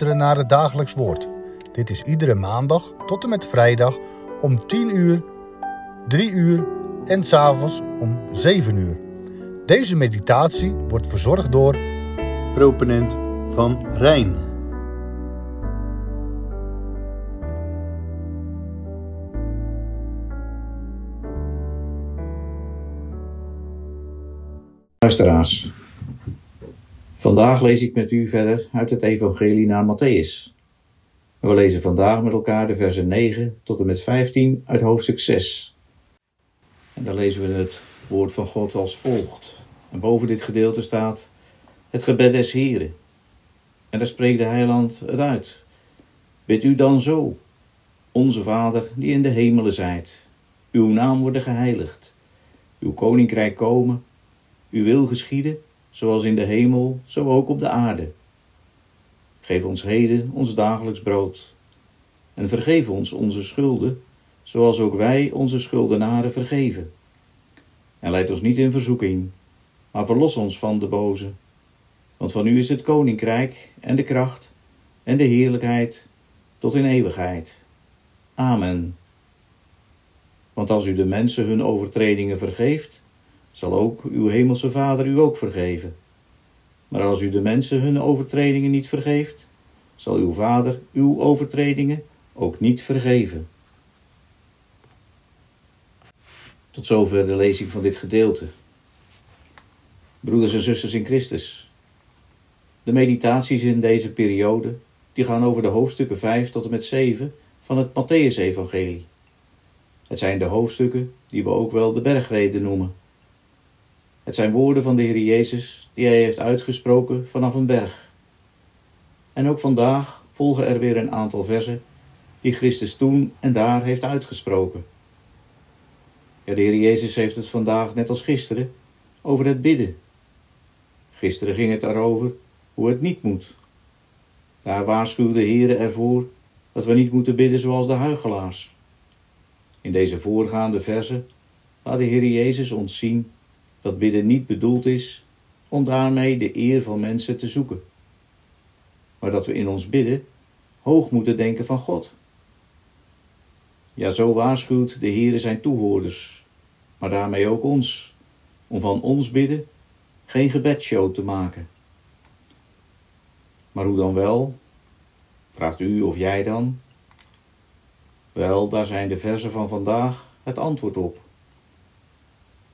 luisteren naar het dagelijks woord. Dit is iedere maandag tot en met vrijdag om 10 uur, 3 uur en s'avonds om 7 uur. Deze meditatie wordt verzorgd door proponent van Rijn. Luisteraars, vandaag lees ik met u verder uit het Evangelie naar Matthäus. We lezen vandaag met elkaar de versen 9 tot en met 15 uit hoofdstuk 6. En dan lezen we het woord van God als volgt. En boven dit gedeelte staat het gebed des Heren. En daar spreekt de heiland het uit. Bid u dan zo, onze Vader die in de hemelen zijt. Uw naam worden geheiligd. Uw koninkrijk komen. Uw wil geschieden, zoals in de hemel, zo ook op de aarde. Geef ons heden ons dagelijks brood. En vergeef ons onze schulden, zoals ook wij onze schuldenaren vergeven. En leid ons niet in verzoeking, maar verlos ons van de boze. Want van u is het koninkrijk en de kracht en de heerlijkheid tot in eeuwigheid. Amen. Want als u de mensen hun overtredingen vergeeft, zal ook uw hemelse Vader u ook vergeven. Maar als u de mensen hun overtredingen niet vergeeft, zal uw Vader uw overtredingen ook niet vergeven. Tot zover de lezing van dit gedeelte. Broeders en zusters in Christus. De meditaties in deze periode die gaan over de hoofdstukken 5 tot en met 7 van het Matthäus-evangelie. Het zijn de hoofdstukken die we ook wel de bergreden noemen. Het zijn woorden van de Heer Jezus die hij heeft uitgesproken vanaf een berg. En ook vandaag volgen er weer een aantal versen die Christus toen en daar heeft uitgesproken. Ja, de Heer Jezus heeft het vandaag, net als gisteren, over het bidden. Gisteren ging het erover hoe het niet moet. Daar waarschuwde de Heer ervoor dat we niet moeten bidden zoals de huigelaars. In deze voorgaande versen laat de Heer Jezus ons zien dat bidden niet bedoeld is om daarmee de eer van mensen te zoeken, maar dat we in ons bidden hoog moeten denken van God. Ja, zo waarschuwt de Heer zijn toehoorders, maar daarmee ook ons, om van ons bidden geen gebedshow te maken. Maar hoe dan wel? Vraagt u of jij dan? Wel, daar zijn de versen van vandaag het antwoord op.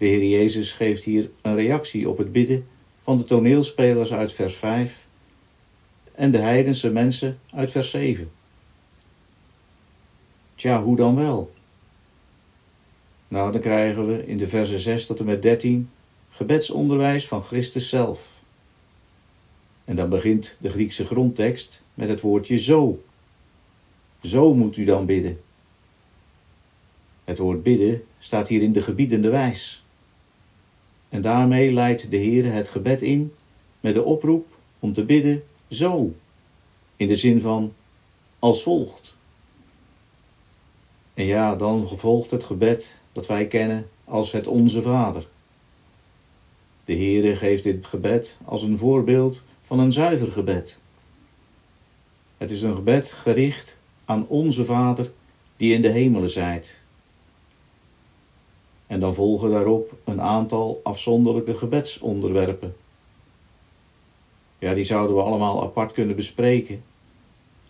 De Heer Jezus geeft hier een reactie op het bidden van de toneelspelers uit vers 5 en de heidense mensen uit vers 7. Tja, hoe dan wel? Nou, dan krijgen we in de versen 6 tot en met 13 gebedsonderwijs van Christus zelf. En dan begint de Griekse grondtekst met het woordje zo. Zo moet u dan bidden. Het woord bidden staat hier in de gebiedende wijs. En daarmee leidt de Heer het gebed in met de oproep om te bidden zo, in de zin van als volgt. En ja, dan volgt het gebed dat wij kennen als het Onze Vader. De Heere geeft dit gebed als een voorbeeld van een zuiver gebed. Het is een gebed gericht aan Onze Vader die in de hemelen zijt. En dan volgen daarop een aantal afzonderlijke gebedsonderwerpen. Ja, die zouden we allemaal apart kunnen bespreken.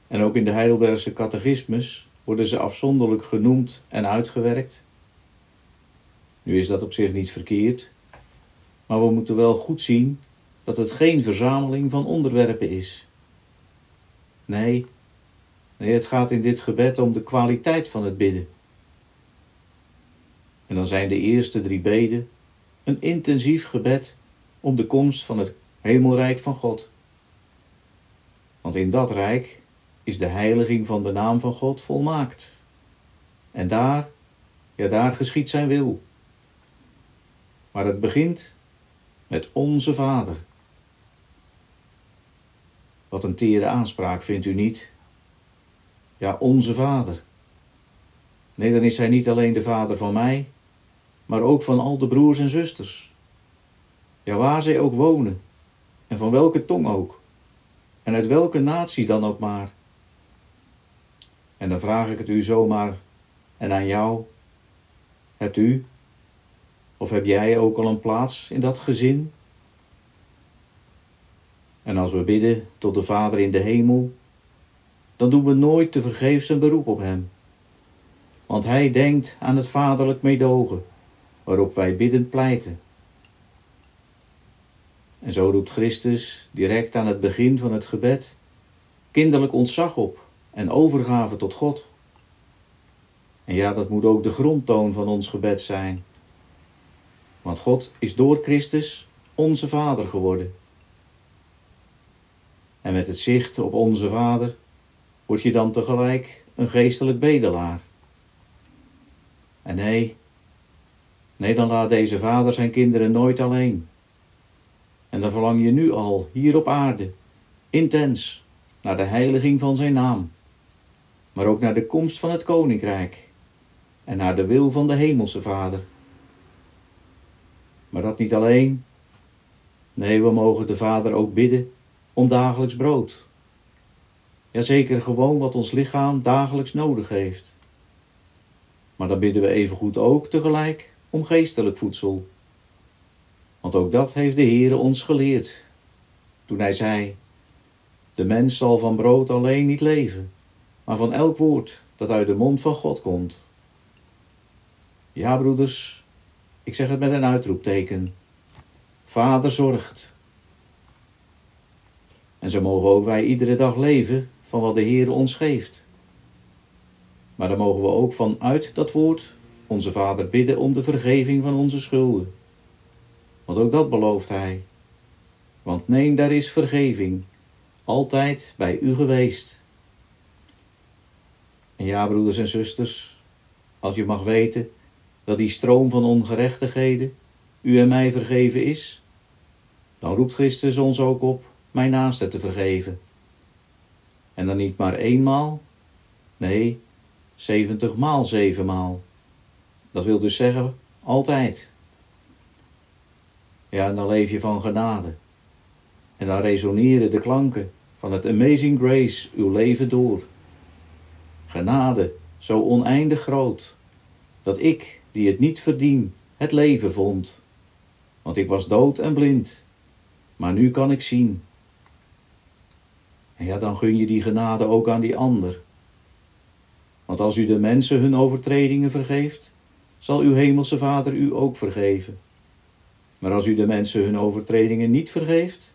En ook in de Heidelbergse catechismus worden ze afzonderlijk genoemd en uitgewerkt. Nu is dat op zich niet verkeerd, maar we moeten wel goed zien dat het geen verzameling van onderwerpen is. Nee, nee, het gaat in dit gebed om de kwaliteit van het bidden. En dan zijn de eerste drie beden een intensief gebed om de komst van het hemelrijk van God. Want in dat rijk is de heiliging van de naam van God volmaakt. En daar, ja, daar geschiet zijn wil. Maar het begint met onze Vader. Wat een tere aanspraak vindt u niet? Ja, onze Vader. Nee, dan is Hij niet alleen de Vader van mij, maar ook van al de broers en zusters. Ja, waar zij ook wonen en van welke tong ook. en uit welke natie dan ook maar. En dan vraag ik het u zomaar en aan jou. Hebt u of heb jij ook al een plaats in dat gezin? En als we bidden tot de Vader in de hemel, dan doen we nooit te vergeefs een beroep op Hem. Want Hij denkt aan het vaderlijk meedogen, waarop wij biddend pleiten. En zo roept Christus direct aan het begin van het gebed kinderlijk ontzag op en overgave tot God. En ja, dat moet ook de grondtoon van ons gebed zijn. Want God is door Christus onze Vader geworden. En met het zicht op onze Vader word je dan tegelijk een geestelijk bedelaar. En nee, nee, dan laat deze Vader zijn kinderen nooit alleen. En dan verlang je nu al, hier op aarde, intens naar de heiliging van zijn naam, maar ook naar de komst van het koninkrijk en naar de wil van de hemelse Vader. Maar dat niet alleen. Nee, we mogen de Vader ook bidden om dagelijks brood. Jazeker gewoon wat ons lichaam dagelijks nodig heeft. Maar dan bidden we evengoed ook tegelijk om geestelijk voedsel. Want ook dat heeft de Heere ons geleerd. Toen hij zei, de mens zal van brood alleen niet leven, maar van elk woord dat uit de mond van God komt. Ja, broeders, ik zeg het met een uitroepteken. Vader zorgt. En zo mogen ook wij iedere dag leven van wat de Heer ons geeft. Maar dan mogen we ook vanuit dat woord onze Vader bidden om de vergeving van onze schulden. Want ook dat belooft Hij. Want nee, daar is vergeving, altijd bij u geweest. En ja, broeders en zusters, als je mag weten dat die stroom van ongerechtigheden u en mij vergeven is, dan roept Christus ons ook op mijn naaste te vergeven. En dan niet maar eenmaal, nee, zeventig maal zevenmaal. Dat wil dus zeggen, altijd. Ja, dan leef je van genade. En dan resoneren de klanken van het Amazing Grace uw leven door. Genade, zo oneindig groot, dat ik, die het niet verdien, het leven vond. Want ik was dood en blind, maar nu kan ik zien. En ja, dan gun je die genade ook aan die ander. Want als u de mensen hun overtredingen vergeeft, zal uw hemelse Vader u ook vergeven. Maar als u de mensen hun overtredingen niet vergeeft,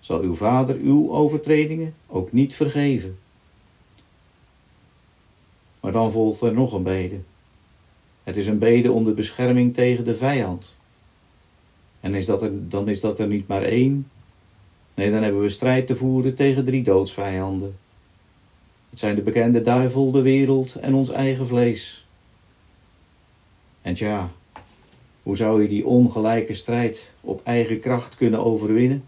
zal uw Vader uw overtredingen ook niet vergeven. Maar dan volgt er nog een bede. Het is een bede om de bescherming tegen de vijand. En is dat er, dan is dat er niet maar één. Nee, dan hebben we strijd te voeren tegen drie doodsvijanden. Het zijn de bekende duivel, de wereld en ons eigen vlees. En tja, hoe zou je die ongelijke strijd op eigen kracht kunnen overwinnen?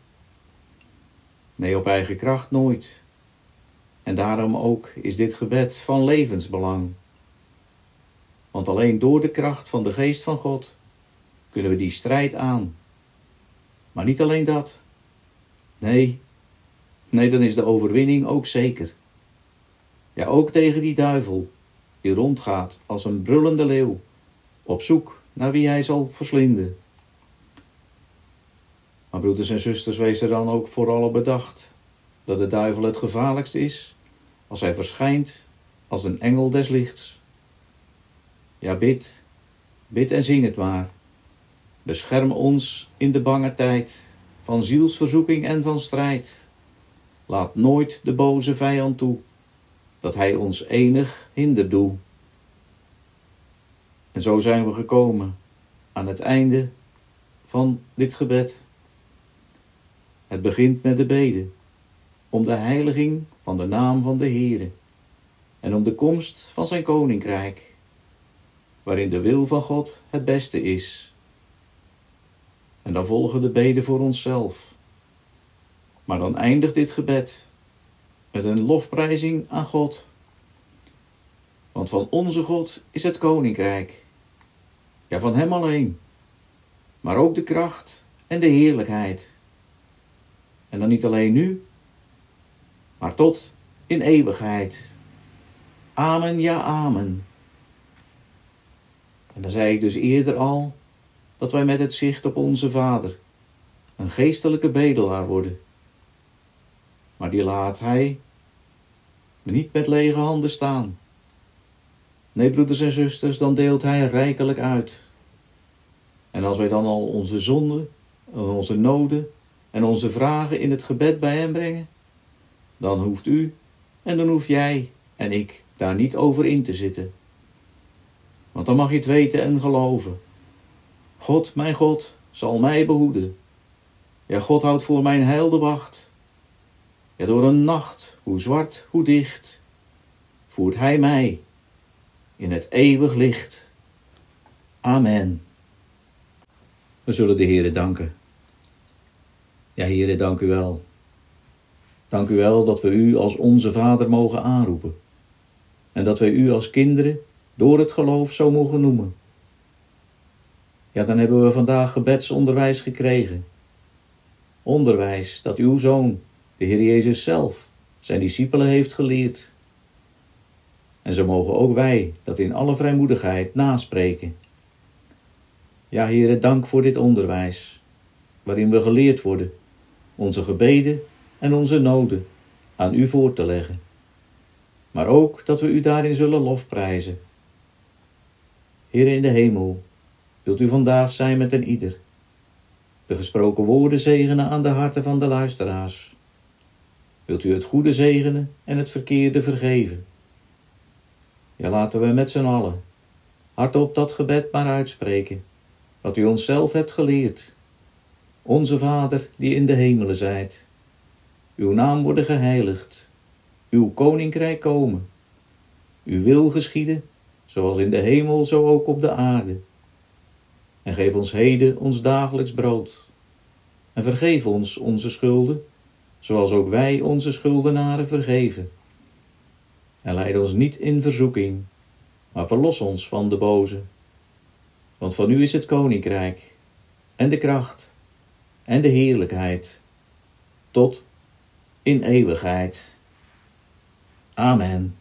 Nee, op eigen kracht nooit. En daarom ook is dit gebed van levensbelang. Want alleen door de kracht van de geest van God kunnen we die strijd aan. Maar niet alleen dat. Nee, nee, dan is de overwinning ook zeker. Ja, ook tegen die duivel, die rondgaat als een brullende leeuw, op zoek naar wie hij zal verslinden. Maar broeders en zusters, wees er dan ook vooral op bedacht dat de duivel het gevaarlijkst is als hij verschijnt als een engel des lichts. Ja, bid, bid en zing het maar. Bescherm ons in de bange tijd van zielsverzoeking en van strijd. Laat nooit de boze vijand toe, dat hij ons enig hinder doet. En zo zijn we gekomen aan het einde van dit gebed. Het begint met de bede om de heiliging van de naam van de Heere en om de komst van zijn koninkrijk, waarin de wil van God het beste is. En dan volgen de beden voor onszelf. Maar dan eindigt dit gebed met een lofprijzing aan God. Want van onze God is het koninkrijk. Van Hem alleen. Maar ook de kracht en de heerlijkheid. En dan niet alleen nu, maar tot in eeuwigheid. Amen, ja, amen. En dan zei ik dus eerder al dat wij met het zicht op onze Vader een geestelijke bedelaar worden. Maar die laat hij me niet met lege handen staan. Nee, broeders en zusters, dan deelt hij rijkelijk uit. En als wij dan al onze zonden, onze noden en onze vragen in het gebed bij hem brengen, dan hoeft u en dan hoef jij en ik daar niet over in te zitten. Want dan mag je het weten en geloven. God, mijn God, zal mij behoeden. Ja, God houdt voor mijn heil de wacht. Ja, door een nacht, hoe zwart, hoe dicht, voert Hij mij in het eeuwig licht. Amen. We zullen de Heere danken. Ja, Heere, dank u wel. Dank u wel dat we u als onze Vader mogen aanroepen. En dat wij u als kinderen door het geloof zo mogen noemen. Ja, dan hebben we vandaag gebedsonderwijs gekregen. Onderwijs dat uw Zoon, de Heer Jezus zelf, zijn discipelen heeft geleerd. En zo mogen ook wij dat in alle vrijmoedigheid naspreken. Ja, Heere, dank voor dit onderwijs, waarin we geleerd worden onze gebeden en onze noden aan u voor te leggen. Maar ook dat we u daarin zullen lofprijzen. Heer in de hemel, wilt u vandaag zijn met een ieder. De gesproken woorden zegenen aan de harten van de luisteraars. Wilt u het goede zegenen en het verkeerde vergeven. Ja, laten we met z'n allen hardop dat gebed maar uitspreken, wat u ons zelf hebt geleerd. Onze Vader, die in de hemelen zijt, uw naam worden geheiligd, uw koninkrijk komen, uw wil geschieden, zoals in de hemel, zo ook op de aarde. En geef ons heden ons dagelijks brood. En vergeef ons onze schulden, zoals ook wij onze schuldenaren vergeven. En leid ons niet in verzoeking, maar verlos ons van de boze. Want van u is het koninkrijk, en de kracht, en de heerlijkheid, tot in eeuwigheid. Amen.